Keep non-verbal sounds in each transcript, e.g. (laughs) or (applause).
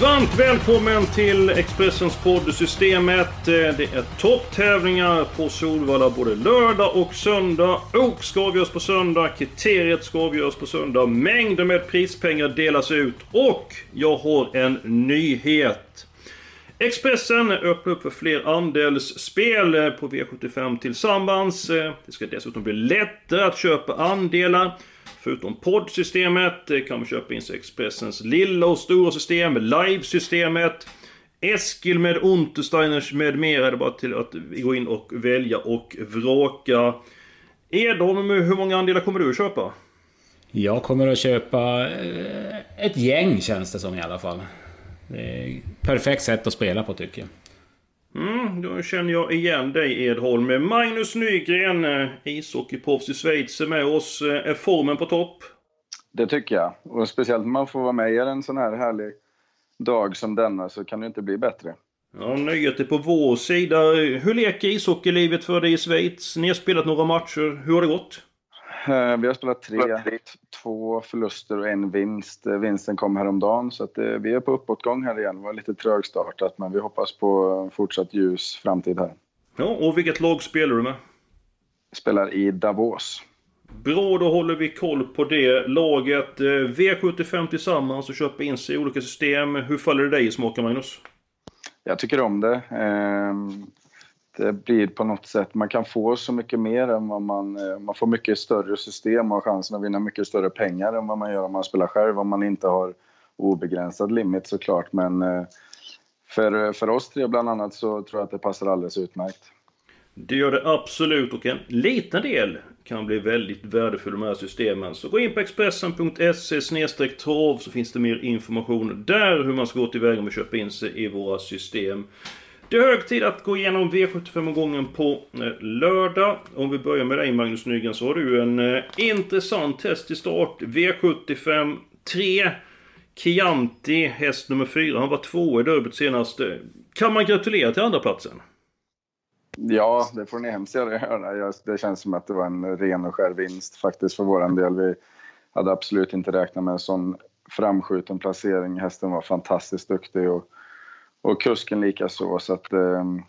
Varmt välkommen till Expressens podd Systemet. Eh, det är topptävlingar på Solvalla både lördag och söndag. Ok ska avgöras på söndag, kriteriet ska avgöras på söndag. Mängder med prispengar delas ut och jag har en nyhet. Expressen öppnar upp för fler andelsspel eh, på V75 tillsammans. Eh, det ska dessutom bli lättare att köpa andelar. Förutom poddsystemet eh, kan man köpa in sig Expressens lilla och stora system, livesystemet, Eskil med Untersteiners med mera. Det är bara till att gå in och välja och vraka. Edholm, hur många andelar kommer du att köpa? Jag kommer att köpa eh, ett gäng känns det som i alla fall. Det är ett perfekt sätt att spela på tycker jag. Mm, då känner jag igen dig Edholm. Magnus Nygren, eh, ishockeyproffs i Schweiz, är med oss. Eh, är formen på topp? Det tycker jag. Och speciellt när man får vara med i en sån här härlig dag som denna så kan det inte bli bättre. Ja, är på vår sida. Hur leker ishockeylivet för dig i Schweiz? Ni har spelat några matcher. Hur har det gått? Eh, vi har spelat tre, två förluster och en vinst. Eh, vinsten kom häromdagen så att eh, vi är på uppåtgång här igen. Det var lite trögstartat men vi hoppas på fortsatt ljus framtid här. Ja, och vilket lag spelar du med? Spelar i Davos. Bra, då håller vi koll på det laget. V75 tillsammans och köper in sig i olika system. Hur faller det dig i smaken Magnus? Jag tycker om det. Det blir på något sätt, man kan få så mycket mer än vad man, eh, man får mycket större system och chansen att vinna mycket större pengar än vad man gör om man spelar själv, om man inte har obegränsad limit såklart. Men eh, för, för oss tre bland annat så tror jag att det passar alldeles utmärkt. Det gör det absolut och en liten del kan bli väldigt värdefull med de här systemen. Så gå in på Expressen.se trav så finns det mer information där hur man ska gå tillväga med att köpa in sig i våra system. Det är hög tid att gå igenom V75-omgången på eh, lördag. Om vi börjar med dig Magnus Nygren så har du en eh, intressant häst i start. V75 3. Chianti, häst nummer 4. Han var två i derbyt senast. Kan man gratulera till andra platsen? Ja, det får ni hemskt gärna göra. Det känns som att det var en ren och skär vinst faktiskt för vår del. Vi hade absolut inte räknat med en sån framskjuten placering. Hästen var fantastiskt duktig och och kusken lika så. så att, ehm,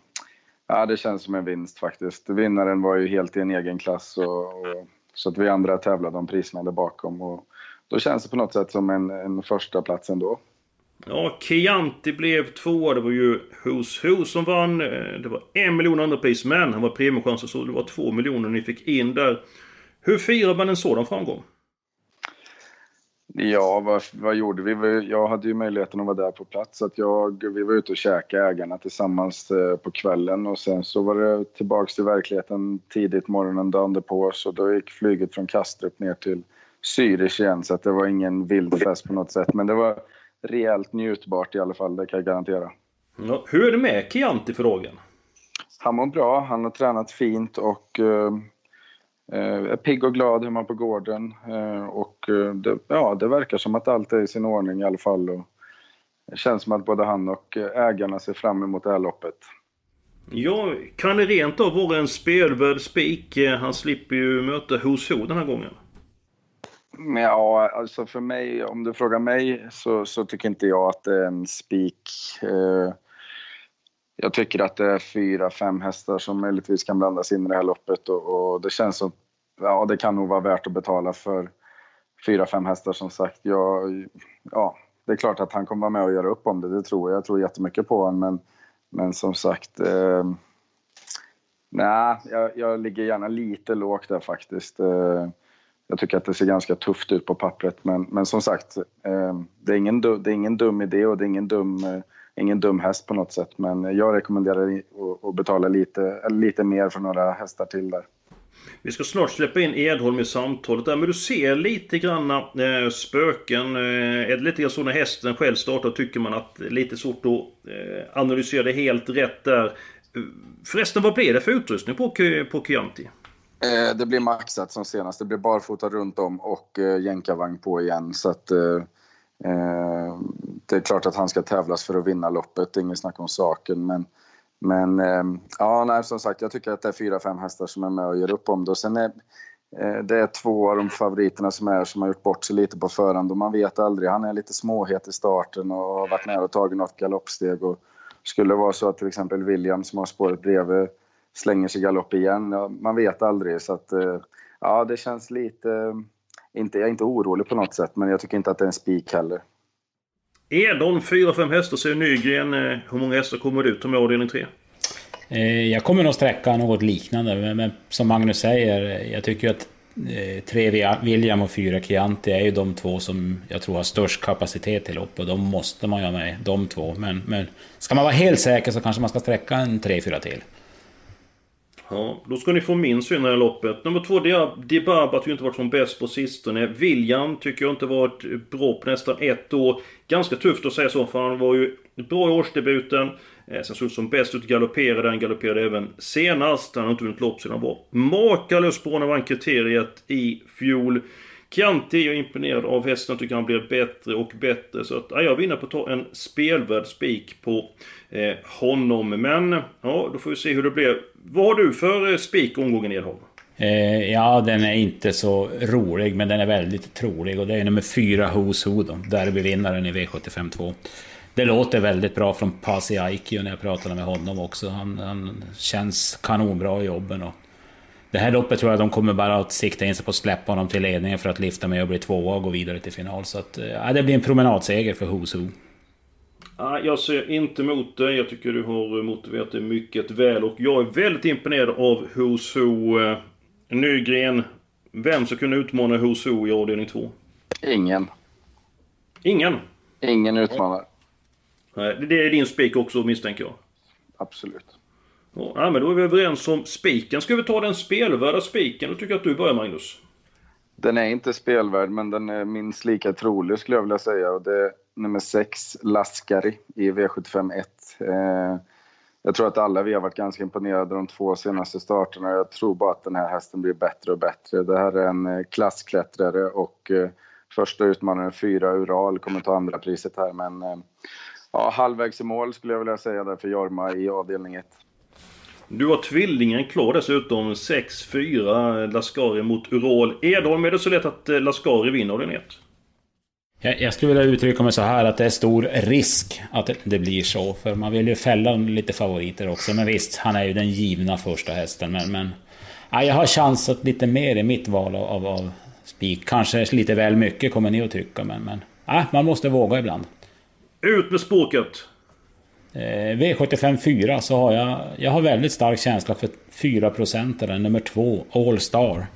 ja, det känns som en vinst faktiskt. Vinnaren var ju helt i en egen klass och, och så att vi andra tävlade om priserna där bakom. Och då känns det på något sätt som en, en första plats ändå. Ja, Chianti blev tvåa. Det var ju Who's Who som vann. Eh, det var en miljon andra pris men han var premiechans så det var två miljoner ni fick in där. Hur firar man en sådan framgång? Ja, vad, vad gjorde vi? Jag hade ju möjligheten att vara där på plats. Så att jag, vi var ute och käkade ägarna tillsammans eh, på kvällen och sen så var det tillbaks till verkligheten tidigt morgonen dagen på så då gick flyget från Kastrup ner till Zürich igen så att det var ingen vild fest på något sätt. Men det var rejält njutbart i alla fall, det kan jag garantera. Hur är det med Chianti för dagen? Han mår bra, han har tränat fint och är eh, pigg och glad hemma på gården eh, och eh, det, ja, det verkar som att allt är i sin ordning i alla fall. Och det känns som att både han och ägarna ser fram emot det här loppet. Ja, kan det rent av vara en spelvärd spik? Han slipper ju möta Who's Who den här gången. Ja, alltså för mig, om du frågar mig så, så tycker inte jag att det är en spik. Jag tycker att det är fyra, fem hästar som möjligtvis kan blandas in i det här loppet och, och det känns som ja, det kan nog vara värt att betala för fyra, fem hästar som sagt. Jag, ja, det är klart att han kommer vara med och göra upp om det, det tror jag. Jag tror jättemycket på honom men, men som sagt eh, Nej, jag, jag, ligger gärna lite lågt där faktiskt. Eh, jag tycker att det ser ganska tufft ut på pappret men, men som sagt, eh, det, är ingen, det är ingen dum idé och det är ingen dum eh, ingen dum häst på något sätt. Men jag rekommenderar att betala lite, lite mer för några hästar till där. Vi ska snart släppa in Edholm i samtalet där, men du ser lite grann eh, spöken. Eh, är det lite grann så när hästen själv startar tycker man att det är lite svårt att eh, analysera det helt rätt där. Förresten, vad blir det för utrustning på, på Chianti? Eh, det blir maxat som senast. Det blir barfota runt om och eh, jänkarvagn på igen. Så att, eh, Eh, det är klart att han ska tävlas för att vinna loppet, inget snack om saken. Men, men eh, ja, nej, som sagt, jag tycker att det är fyra, fem hästar som är med och gör upp om det. Och sen är, eh, det är två av de favoriterna som är som har gjort bort sig lite på förhand och man vet aldrig. Han är lite småhet i starten och har varit nära och tagit något galoppsteg. Och skulle det vara så att till exempel William som har spåret bredvid slänger sig galopp igen. Ja, man vet aldrig så att eh, ja, det känns lite... Inte, jag är inte orolig på något sätt men jag tycker inte att det är en spik heller. Edon, 4-5 hästar säger Nygren. Eh, hur många hästar kommer du ut med avdelning 3? Eh, jag kommer nog sträcka något liknande, men som Magnus säger, jag tycker att tre William och fyra Chianti är ju de två som jag tror har störst kapacitet till lopp och de måste man ju ha med, de två. Men, men ska man vara helt säker så kanske man ska sträcka en tre, fyra till. Ja, då ska ni få min syn i det här loppet. Nummer två, Dibaba har ju inte varit som bäst på sistone. William tycker jag inte varit bra på nästan ett år. Ganska tufft att säga så, för han var ju bra i årsdebuten. Eh, sen såg ut som bäst ut galopperade. Han galopperade även senast. Han har inte vunnit lopp sedan han var makalöst bra när han vann kriteriet i fjol. Chianti är jag imponerad av hästen. Tycker han blir bättre och bättre. Så att, ja, jag vinner på att ta en spelvärd spik på eh, honom. Men ja, då får vi se hur det blir. Vad har du för eh, spik omgången Edholm? Eh, ja, den är inte så rolig, men den är väldigt trolig. Och det är nummer fyra, Who's Who, då, derbyvinnaren i V75 2. Det låter väldigt bra från Pasi Aikio när jag pratade med honom också. Han, han känns kanonbra i jobben. Och det här loppet tror jag de kommer bara att sikta in sig på att släppa honom till ledningen för att lyfta med och bli tvåa och gå vidare till final. Så att, ja, det blir en promenadseger för Who's Who. Jag ser inte emot det. Jag tycker du har motiverat det mycket väl. Och jag är väldigt imponerad av Who's Who. Eh, Nygren. Vem ska kunna utmana Who's Who i avdelning 2? Ingen. Ingen? Ingen utmanar. Nej, det är din spik också misstänker jag. Absolut. Ja, men då är vi överens om spiken. Ska vi ta den spelvärda spiken? Då tycker jag att du börjar Magnus. Den är inte spelvärd, men den är minst lika trolig skulle jag vilja säga. Och det är nummer 6, Laskari, i V75 1. Eh, jag tror att alla vi har varit ganska imponerade de två senaste starterna. Jag tror bara att den här hästen blir bättre och bättre. Det här är en eh, klassklättrare och eh, första utmanaren, fyra Ural, kommer ta andra priset här. Men eh, ja, halvvägs i mål skulle jag vilja säga där för Jorma i avdelning 1. Du har tvillingen klar dessutom. 6-4 Laskari mot Ural. Edholm, är det så lätt att eh, Laskari vinner den 1? Jag, jag skulle vilja uttrycka mig så här att det är stor risk att det blir så. För man vill ju fälla lite favoriter också. Men visst, han är ju den givna första hästen. Men, men ja, jag har chansat lite mer i mitt val av, av spik. Kanske lite väl mycket kommer ni att tycka. Men, men ja, man måste våga ibland. Ut med spåket! Eh, V75 4 så har jag, jag har väldigt stark känsla för 4 procentare, nummer 2, All Star.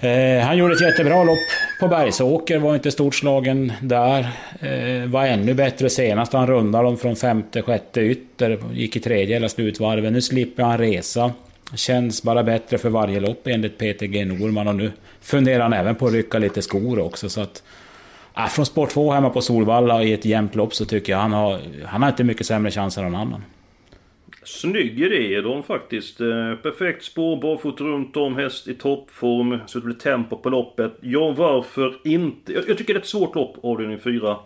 Eh, han gjorde ett jättebra lopp på Bergsåker, var inte stort slagen där. Eh, var ännu bättre senast, han rundade dem från femte, sjätte ytter. Gick i tredje hela slutvarvet. Nu slipper han resa. Känns bara bättre för varje lopp enligt Peter G Norman och nu funderar han även på att rycka lite skor också. Så att, äh, från sport 2 hemma på Solvalla i ett jämnt lopp så tycker jag han har, han har inte mycket sämre chanser än någon annan. Snygg idé är de faktiskt. Eh, perfekt spår, barfota runt om, häst i toppform. Så det blir tempo på loppet. Ja, varför inte? Jag, jag tycker det är ett svårt lopp, avdelning 4.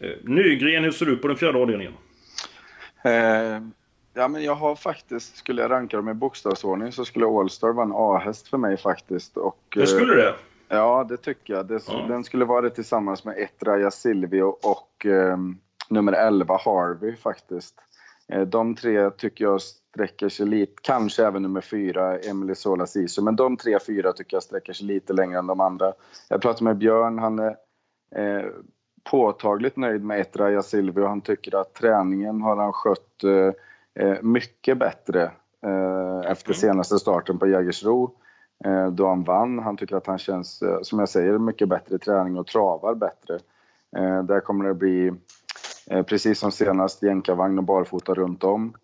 Eh, Nygren, hur ser du på den fjärde avdelningen? Eh, ja, men jag har faktiskt, skulle jag ranka dem i bokstavsordning så skulle Allstar vara en A-häst för mig faktiskt. Och, det skulle det? Ja, det tycker jag. Det, ja. Den skulle vara det tillsammans med ett Raja Silvio och eh, nummer 11 Harvey faktiskt. Eh, de tre tycker jag sträcker sig lite, kanske även nummer fyra, Emily Sola Sisu, men de tre, fyra tycker jag sträcker sig lite längre än de andra. Jag pratade med Björn, han är eh, påtagligt nöjd med ett Raja Silvio. Han tycker att träningen har han skött eh, eh mycket bättre eh, efter mm. senaste starten på Jägersro Eh, då han vann. Han tycker att han känns, eh, som jag säger, mycket bättre i träning och travar bättre. Eh, där kommer det bli precis som senast, jänkarvagn och barfota runt om.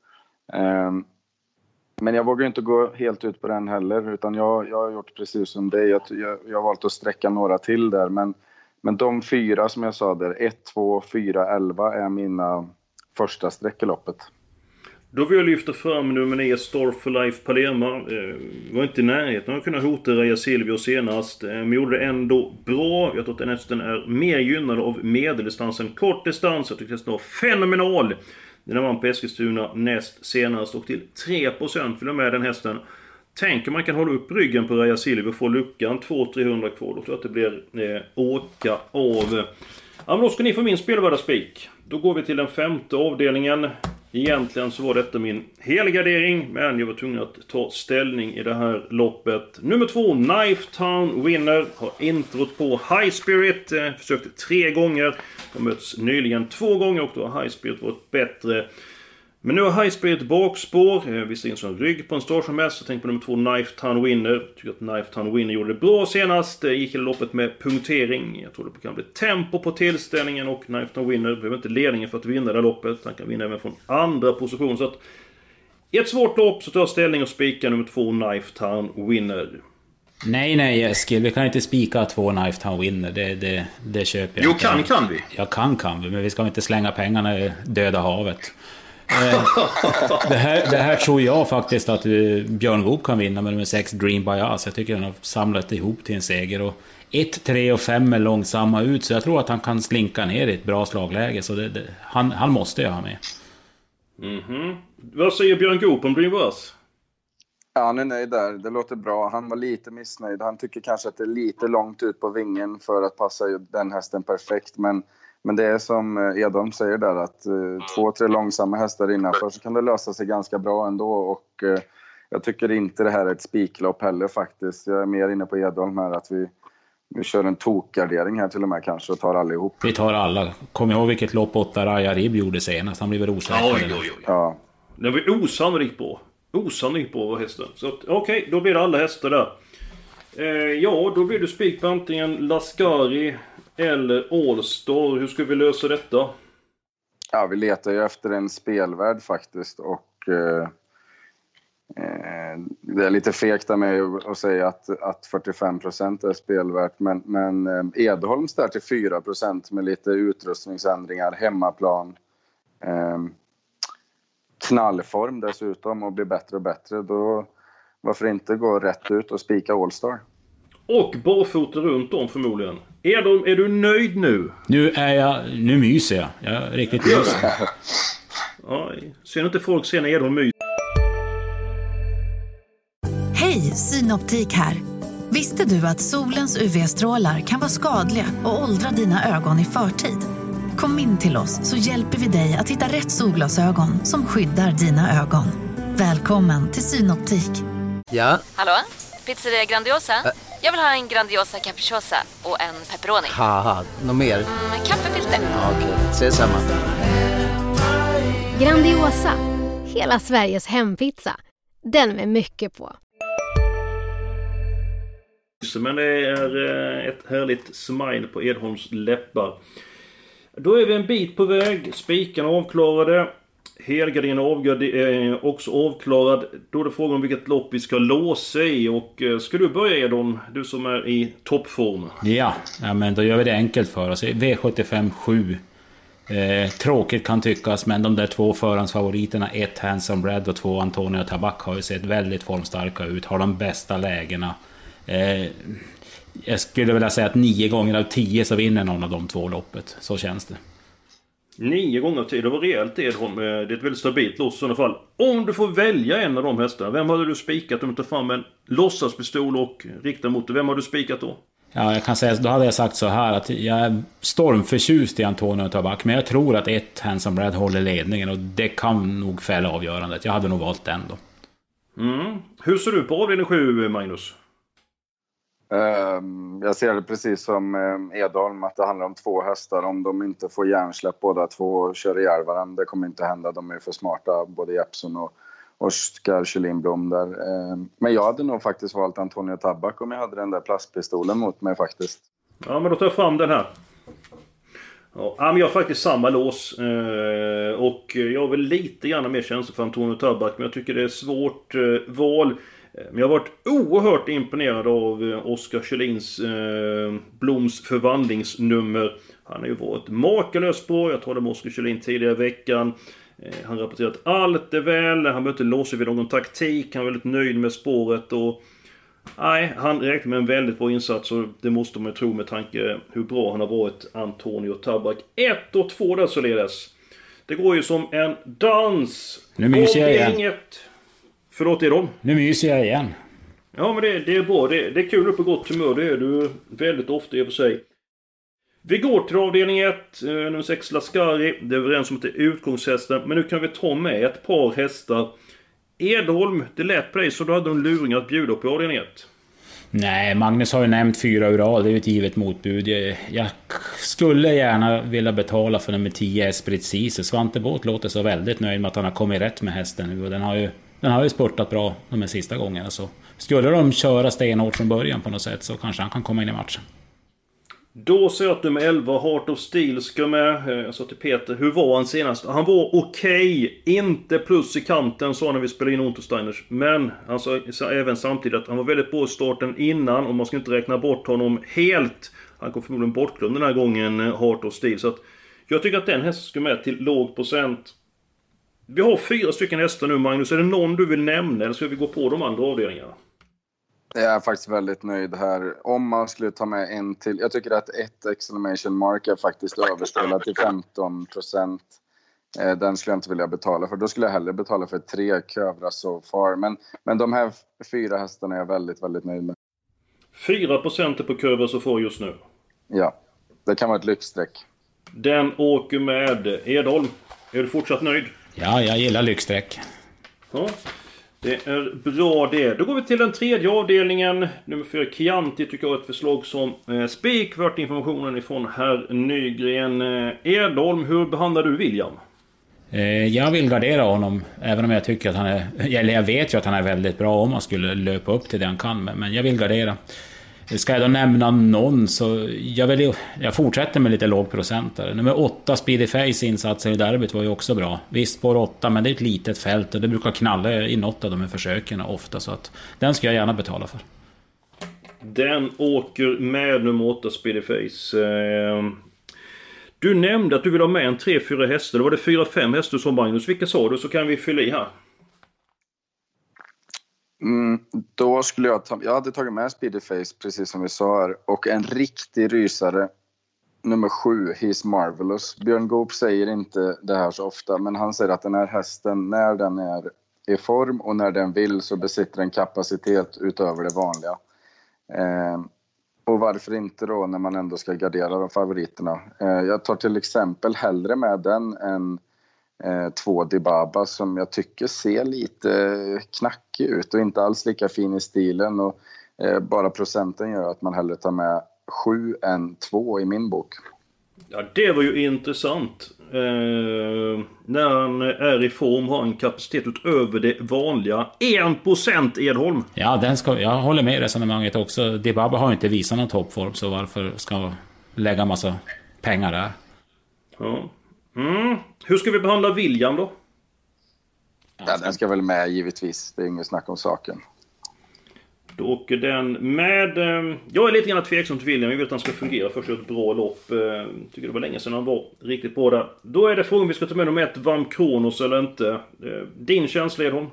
Men jag vågar inte gå helt ut på den heller, utan jag, jag har gjort precis som dig. Jag, jag, jag har valt att sträcka några till där, men, men de fyra som jag sa där, 1, 2, 4, 11 är mina första streck i loppet. Då vill jag lyfta fram nummer 9, Star for Life Palema. Eh, var inte i närheten av att kunna hota Raja Silvio senast. Eh, men gjorde det ändå bra. Jag tror att den hästen är mer gynnad av medeldistansen. Kort distans, jag tyckte hästen var fenomenal. Den vann på Eskilstuna näst senast och till 3% vill jag med den hästen. Tänk om man kan hålla upp ryggen på Raja Silvio och få luckan 200-300 kvar. Då tror jag att det blir eh, åka av. Ja, men då ska ni få min spelvärda spik. Då går vi till den femte avdelningen. Egentligen så var detta min helgardering, men jag var tvungen att ta ställning i det här loppet. Nummer två, Knife Town Winner. Har introt på High Spirit. Eh, försökte tre gånger. De möts nyligen två gånger och då har High Spirit varit bättre. Men nu har High Spirit bakspår. Eh, visserligen som rygg på en start som helst. Jag tänker på nummer två, Knife Town Winner. Tycker att Knife Town Winner gjorde det bra senast. Eh, gick hela loppet med punktering. Jag tror det kan bli tempo på tillställningen och Knife Town Winner behöver inte ledningen för att vinna det loppet. Han kan vinna även från andra position. Så att i ett svårt lopp så tar jag ställning och spikar nummer två, Knife Town Winner. Nej, nej Eskil, vi kan inte spika två Knife Town Winner. Det, det, det köper jag Jo, inte. kan kan vi. Ja, kan kan vi, men vi ska inte slänga pengarna i döda havet. Eh, det, här, det här tror jag faktiskt att eh, Björn Goop kan vinna med nummer 6 Dream by Us. Jag tycker den har samlat ihop till en seger. Och 1, 3 och 5 är långsamma ut, så jag tror att han kan slinka ner i ett bra slagläge. Så det, det, han, han måste jag ha med. Mhm. Vad säger Björn Goop om Dream Us? Ja, han är nöjd där. Det låter bra. Han var lite missnöjd. Han tycker kanske att det är lite långt ut på vingen för att passa ju den hästen perfekt. Men, men det är som eh, Edholm säger där att eh, två, tre långsamma hästar innanför så kan det lösa sig ganska bra ändå. Och eh, jag tycker inte det här är ett spiklopp heller faktiskt. Jag är mer inne på Edholm här att vi, vi kör en tokgardering här till och med kanske och tar allihop. Vi tar alla. Kom ihåg vilket lopp 8 Raja Rib gjorde senast. Han blev väl osäker. Oj, oj, oj. Ja, Det var osannolikt bra. Osannolikt bra hästen. Så okej, då blir det alla hästar där. Eh, ja, då blir det spik på antingen Lascari eller Allstar. Hur ska vi lösa detta? Ja, vi letar ju efter en spelvärd faktiskt och eh, eh, det är lite fegt av mig att- säga att, att 45% är spelvärt men, men eh, Edholms där till 4% med lite utrustningsändringar, hemmaplan, eh, knallform dessutom och blir bättre och bättre. Då, varför inte gå rätt ut och spika Allstar? Och barfota runt om förmodligen. Är du, är du nöjd nu? Nu är jag... Nu myser jag. Jag är riktigt mysig. Ja, (laughs) ser inte folk se när Edholm myser? Hej, Synoptik här. Visste du att solens UV-strålar kan vara skadliga och åldra dina ögon i förtid? Kom in till oss så hjälper vi dig att hitta rätt solglasögon som skyddar dina ögon. Välkommen till Synoptik. Ja, Hallå? Pizzeria Grandiosa? Jag vill ha en Grandiosa capriciosa och en pepperoni. haha, något mer? Med kaffefilter. Ja, Okej, ses samma. Grandiosa, hela Sveriges hempizza. Den med mycket på. Men det är eh, ett härligt smile på Edholms läppar. Då är vi en bit på väg. Spikarna avklarade. Helgardin är också avklarad. Då är det frågan om vilket lopp vi ska låsa i. Och eh, ska du börja Edon, Du som är i toppform. Ja, ja, men då gör vi det enkelt för oss. V75 7. Eh, tråkigt kan tyckas, men de där två förhandsfavoriterna, ett Handsome Red och två Antonio Tabak, har ju sett väldigt formstarka ut. Har de bästa lägena. Eh, jag skulle vilja säga att nio gånger av tio så vinner någon av de två loppet. Så känns det. Nio gånger tid. Det var rejält Edholm. Eh, Det är ett väldigt stabilt loss i sådana fall. Om du får välja en av de hästarna. Vem hade du spikat om du tar fram en låtsaspistol och riktar mot dig? Vem har du spikat då? Ja, jag kan säga, då hade jag sagt så här att jag är stormförtjust i Antonio Tabak, men jag tror att ett Handsome Brad håller ledningen och det kan nog fälla avgörandet. Jag hade nog valt den då. Mm. Hur ser du på avdelning 7, Magnus? Ehm, jag ser det precis som ehm, Edholm, att det handlar om två hästar. Om de inte får hjärnsläpp båda två och kör ihjäl varandra, det kommer inte hända. De är för smarta, både Jeppson och Oskar Kylinblom där. Ehm, men jag hade nog faktiskt valt Antonio Tabak om jag hade den där plastpistolen mot mig faktiskt. Ja, men då tar jag fram den här. Ja, men jag har faktiskt samma lås. Eh, och jag har väl lite grann mer känsla för Antonio Tabak. Men jag tycker det är svårt eh, val. Eh, men jag har varit oerhört imponerad av Oskar Kjellins eh, Bloms förvandlingsnummer. Han har ju varit makalöst bra. Jag talade med Oskar Kjellin tidigare i veckan. Eh, han rapporterar att allt är väl. Han behöver inte låsa vid någon taktik. Han är väldigt nöjd med spåret. Och Nej, han räknar med en väldigt bra insats och det måste man ju tro med tanke hur bra han har varit, Antonio Tabak. 1 och 2 där således. Det går ju som en dans. Nu myser jag igen. Inget... Förlåt Edon? Nu myser jag igen. Ja men det, det är bra. Det, det är kul att på gott humör. Det är du väldigt ofta i och för sig. Vi går till avdelning 1, eh, nummer 6 Lascari. Det är överens om att det är utgångshästen. Men nu kan vi ta med ett par hästar Edholm, det lät på dig så du hade en luring att bjuda på avdelning 1. Nej, Magnus har ju nämnt fyra Ural, det är ju ett givet motbud. Jag, jag skulle gärna vilja betala för nummer 10 Esprit Ceesay. Svante Båth låter så väldigt nöjd med att han har kommit rätt med hästen nu och den har ju, den har ju spurtat bra de här sista gångerna. Så skulle de köra stenhårt från början på något sätt så kanske han kan komma in i matchen. Då ser jag att nummer 11, Heart of Steel, ska med. Eh, jag sa till Peter, hur var han senast? Han var okej. Okay. Inte plus i kanten, sa när vi spelade in Untersteiners. Men alltså, han sa även samtidigt att han var väldigt bra i starten innan och man ska inte räkna bort honom helt. Han kom förmodligen bortglömd den här gången, eh, Heart of Steel. Så att jag tycker att den hästen ska med till låg procent. Vi har fyra stycken hästar nu Magnus. Är det någon du vill nämna eller ska vi gå på de andra avdelningarna? Jag är faktiskt väldigt nöjd här. Om man skulle ta med en till. Jag tycker att ett exclamation mark är faktiskt överspelat till 15 procent. Eh, den skulle jag inte vilja betala för. Då skulle jag hellre betala för tre Kövra so far. Men, men de här fyra hästarna är jag väldigt, väldigt nöjd med. 4 procent på Kövra so far just nu? Ja, det kan vara ett lyxstreck. Den åker med Edholm. Är du fortsatt nöjd? Ja, jag gillar lyxstreck. Ja. Det är bra det. Då går vi till den tredje avdelningen. Nummer 4, Chianti, tycker jag är ett förslag som eh, spik. Vart informationen ifrån herr Nygren. Eh, Edholm, hur behandlar du William? Eh, jag vill gardera honom, även om jag tycker att han är... (laughs) Eller jag vet ju att han är väldigt bra om han skulle löpa upp till det han kan, men jag vill gardera. Ska jag då nämna någon så... Jag, vill, jag fortsätter med lite lågprocentare. Nummer 8, Speedy Face insatser i derbyt var ju också bra. Visst, spår 8, men det är ett litet fält och det brukar knalla i något av de här försöken ofta. Så att den ska jag gärna betala för. Den åker med nummer 8, Speedy Face. Ehm, du nämnde att du vill ha med en 3-4 hästar. Då var det 4-5 hästar som Magnus. Vilka sa du? Så kan vi fylla i här. Mm, då skulle jag ta, jag hade tagit med Speedyface precis som vi sa här och en riktig rysare nummer sju, He's Marvelous. Björn Goop säger inte det här så ofta men han säger att den här hästen när den är i form och när den vill så besitter den kapacitet utöver det vanliga. Eh, och varför inte då när man ändå ska gardera de favoriterna? Eh, jag tar till exempel hellre med den än eh, två Dibaba som jag tycker ser lite knackig ut och inte alls lika fin i stilen. Och, eh, bara procenten gör att man hellre tar med sju än två i min bok. Ja, det var ju intressant. Eh, när han är i form har han kapacitet utöver det vanliga. 1% Edholm! Ja, den ska, jag håller med i resonemanget också. Dibaba har inte visat någon toppform, så varför ska lägga massa pengar där? Ja. Mm. Hur ska vi behandla William då? Ja, den ska väl med givetvis. Det är inget snack om saken. Då åker den med... Eh, jag är lite grann tveksam till William. Jag vill att han ska fungera först och ett bra lopp. Eh, tycker det var länge sedan han var riktigt bra där. Då är det frågan om vi ska ta med nummer ett, Vam Kronos eller inte. Eh, din känsla är hon?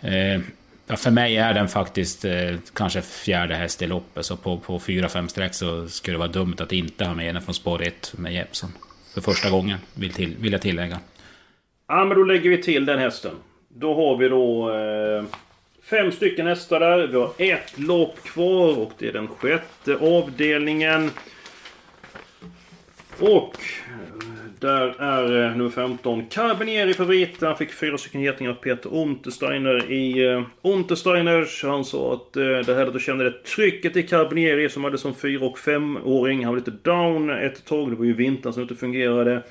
Eh, ja, för mig är den faktiskt eh, kanske fjärde häst i loppet. Så på, på 4-5 streck så skulle det vara dumt att inte ha med den från spår 1 med Jeppson för första gången, vill, till, vill jag tillägga. Ja, men då lägger vi till den hästen. Då har vi då eh, fem stycken hästar där. Vi har ett lopp kvar och det är den sjätte avdelningen. Och där är eh, nummer 15 Carbinieri favorit. Han fick fyra stycken getingar av Peter Untersteiner i eh, Untersteiners. Han sa att eh, det här då kände det trycket i Carbinieri som hade som fyra och femåring. Han var lite down ett tag. Det var ju vintern som inte fungerade.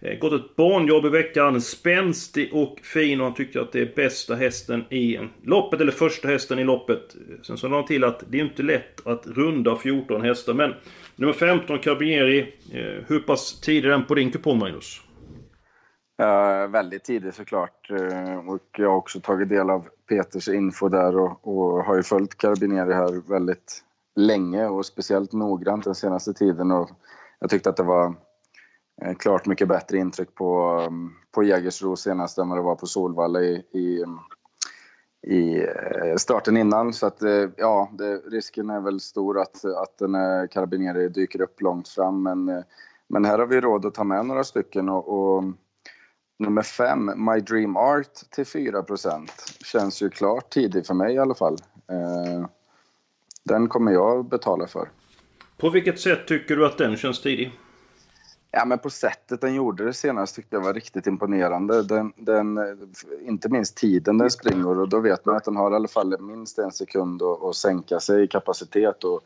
Eh, gått ett barnjobb i veckan. Spänstig och fin och han tyckte att det är bästa hästen i loppet, eller första hästen i loppet. Sen så lade han till att det är inte lätt att runda 14 hästar. Men nummer 15, Carabinieri. Eh, hur pass tidig är den på din kupong, Magnus? Uh, väldigt tidig såklart. Uh, och jag har också tagit del av Peters info där och, och har ju följt Carabinieri här väldigt länge och speciellt noggrant den senaste tiden. Och jag tyckte att det var uh, klart mycket bättre intryck på, um, på Jägersro senast än vad det var på Solvalla i, i, i eh, starten innan. Så att eh, ja, det, risken är väl stor att, att en Carabinieri dyker upp långt fram. Men, eh, men här har vi råd att ta med några stycken och, och Nummer fem, My Dream Art till 4% Känns ju klart tidig för mig i alla fall. Den kommer jag betala för. På vilket sätt tycker du att den känns tidig? Ja, men på sättet den gjorde det senast tyckte jag var riktigt imponerande. Den, den, inte minst tiden den springer och då vet man att den har i alla fall minst en sekund att, att sänka sig i kapacitet. Och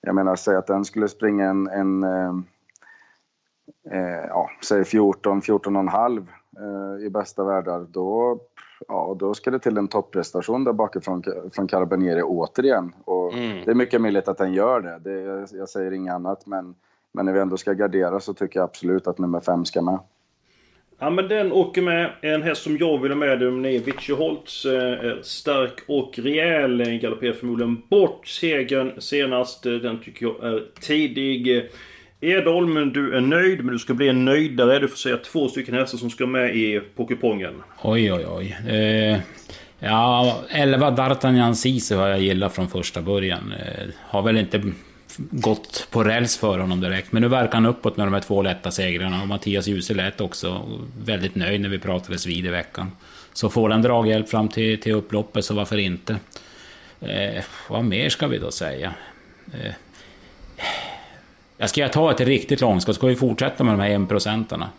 jag menar, säg att den skulle springa en, en eh, eh ja, säg 14, 14 och en halv eh, i bästa världar, då, ja, då ska det till en topprestation där bakifrån från Carabinieri återigen. Och mm. Det är mycket möjligt att den gör det, det jag säger inget annat. Men, men när vi ändå ska gardera så tycker jag absolut att nummer fem ska med. Ja men den åker med. En häst som jag vill ha med dem är Vichy Holtz. Eh, stark och rejäl. Galopperar förmodligen bort segern senast. Den tycker jag är tidig. Edholm, du är nöjd, men du ska bli en nöjdare. Du får säga två stycken hästar som ska med i på kupongen. Oj, oj, oj. Eh, ja, 11 D'Artagnan Sisu har jag gillat från första början. Eh, har väl inte gått på räls för honom direkt. Men nu verkar han uppåt med de här två lätta segrarna. Och Mattias Djuse lät också väldigt nöjd när vi pratades vid i veckan. Så får den draghjälp fram till, till upploppet, så varför inte? Eh, vad mer ska vi då säga? Eh, jag ska jag ta ett riktigt långskott, ska vi fortsätta med de här enprocentarna?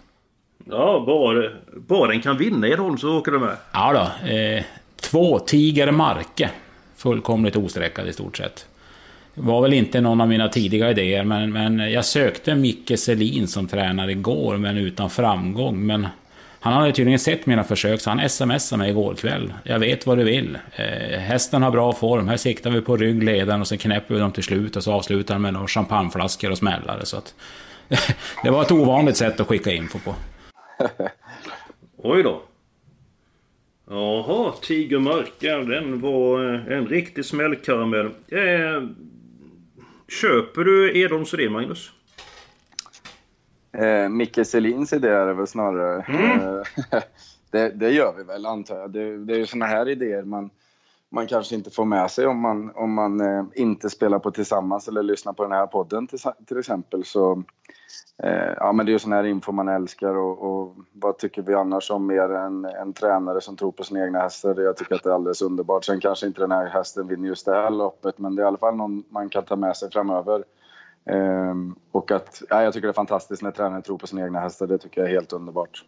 Ja, bara, bara den kan vinna i Edholm så åker du med. Ja då. Eh, två Tiger Marke. Fullkomligt osträckad i stort sett. Var väl inte någon av mina tidiga idéer, men, men jag sökte Micke Selin som tränare igår, men utan framgång. Men han hade tydligen sett mina försök, så han smsade mig igår kväll. Jag vet vad du vill. Eh, hästen har bra form. Här siktar vi på ryggledaren och så knäpper vi dem till slut och så avslutar han med några champagneflaskor och smällare. Så att, (laughs) det var ett ovanligt sätt att skicka info på. (laughs) Oj då. Jaha, Tigermarka, den var eh, en riktig smällkaramell. Eh, köper du Edholms idé, Magnus? Eh, Micke Selins idé är det väl snarare. Mm. Eh, (laughs) det, det, gör vi väl antar jag. Det, det är ju såna här idéer man, man kanske inte får med sig om man, om man eh, inte spelar på Tillsammans eller lyssnar på den här podden till, till exempel. Så, eh, ja, men det är ju sån här info man älskar och, och vad tycker vi annars om mer än en tränare som tror på sina egna hästar? Jag tycker att det är alldeles underbart. Sen kanske inte den här hästen vinner just det här loppet men det är i alla fall någon man kan ta med sig framöver. Eh, och att, ja, jag tycker det är fantastiskt när tränare tror på sina egna hästar. Det tycker jag är helt underbart.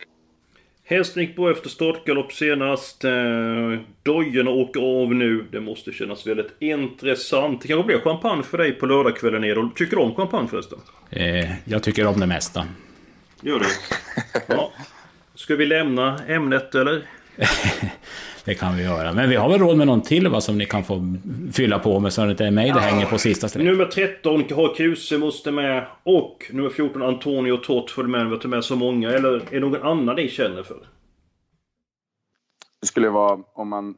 Hästen gick på efter startgalopp senast. Eh, dojorna åker av nu. Det måste kännas väldigt intressant. Det kanske blir champagne för dig på lördagskvällen Edol. Tycker du om champagne förresten? Eh, jag tycker om det mesta. Gör du? Ja. Ska vi lämna ämnet eller? (laughs) Det kan vi göra. Men vi har väl råd med någon till va, som ni kan få fylla på med så att det inte är mig det hänger på sista streck. Nummer 13 har Kuse måste med. Och nummer 14 Antonio Tott följer med. Vi tar med så många. Eller är det någon annan ni känner för? Det skulle vara om man...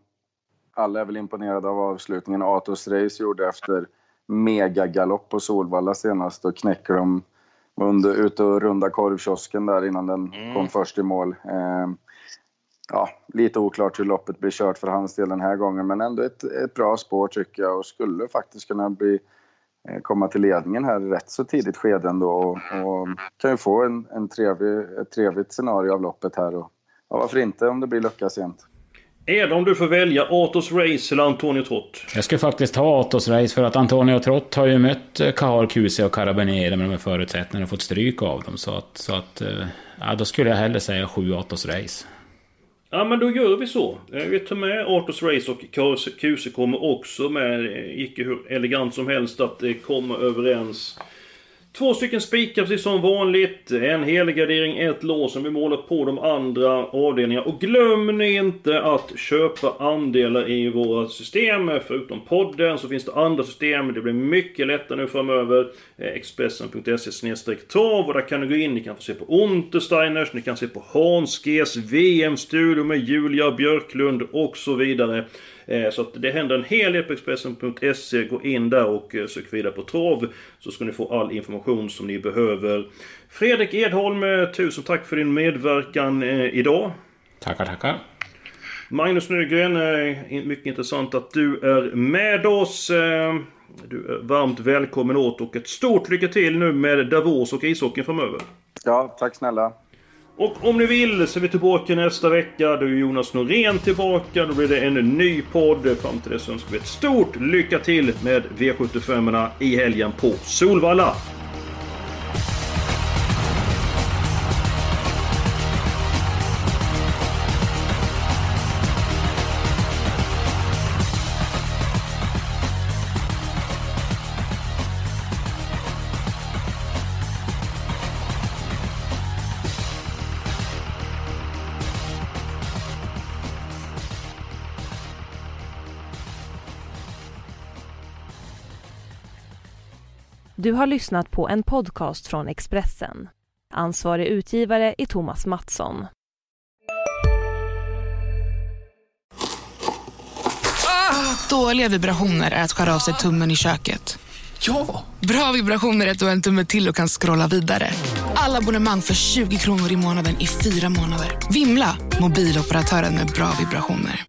Alla är väl imponerade av avslutningen Atos Race gjorde efter megagalopp på Solvalla senast. Och knäcker de var under, ute och runda korvkiosken där innan den mm. kom först i mål. Eh, ja, lite oklart hur loppet blir kört för hans del den här gången, men ändå ett, ett bra spår tycker jag och skulle faktiskt kunna bli, eh, komma till ledningen här rätt så tidigt skede ändå och, och kan ju få en, en trevlig, ett trevligt scenario av loppet här och ja, varför inte om det blir lucka sent. Är det om du får välja Atos Race eller Antonio Trott? Jag ska faktiskt ta Atos Race för att Antonio Trott har ju mött eh, Kahar Kuse och Carabinieri med de här förutsättningarna och fått stryk av dem. Så att, så att eh, ja, då skulle jag hellre säga sju Atos Race. Ja men då gör vi så. Eh, vi tar med Arthurs Race och Kuse kommer också med. Eh, Icke hur elegant som helst att eh, komma överens. Två stycken spikar precis som vanligt. En helgardering, ett lås som vi målar på de andra avdelningarna. Och glöm nu inte att köpa andelar i våra system. Förutom podden så finns det andra system. Det blir mycket lättare nu framöver. Eh, Expressen.se Expressen.se trav och där kan du gå in. Ni kan få se på Untersteiners, ni kan se på Hansges VM-studio med Julia Björklund och så vidare. Eh, så att det händer en hel del på Expressen.se. Gå in där och eh, sök vidare på trav. Så ska ni få all information som ni behöver. Fredrik Edholm, eh, tusen tack för din medverkan idag. Tackar, tackar. Magnus Nygren, mycket intressant att du är med oss. Du är varmt välkommen åt och ett stort lycka till nu med Davos och ishockeyn framöver. Ja, tack snälla. Och om ni vill så är vi tillbaka nästa vecka. Då är Jonas Norén tillbaka. Då blir det en ny podd. Fram till dess önskar vi ett stort lycka till med V75 i helgen på Solvalla. Du har lyssnat på en podcast från Expressen. Ansvarig utgivare är Thomas Mattsson. Ah, dåliga vibrationer är att skära av sig tummen i köket. Ja! Bra vibrationer är att du har en tumme till och kan scrolla vidare. Alla abonnemang för 20 kronor i månaden i fyra månader. Vimla! Mobiloperatören med bra vibrationer.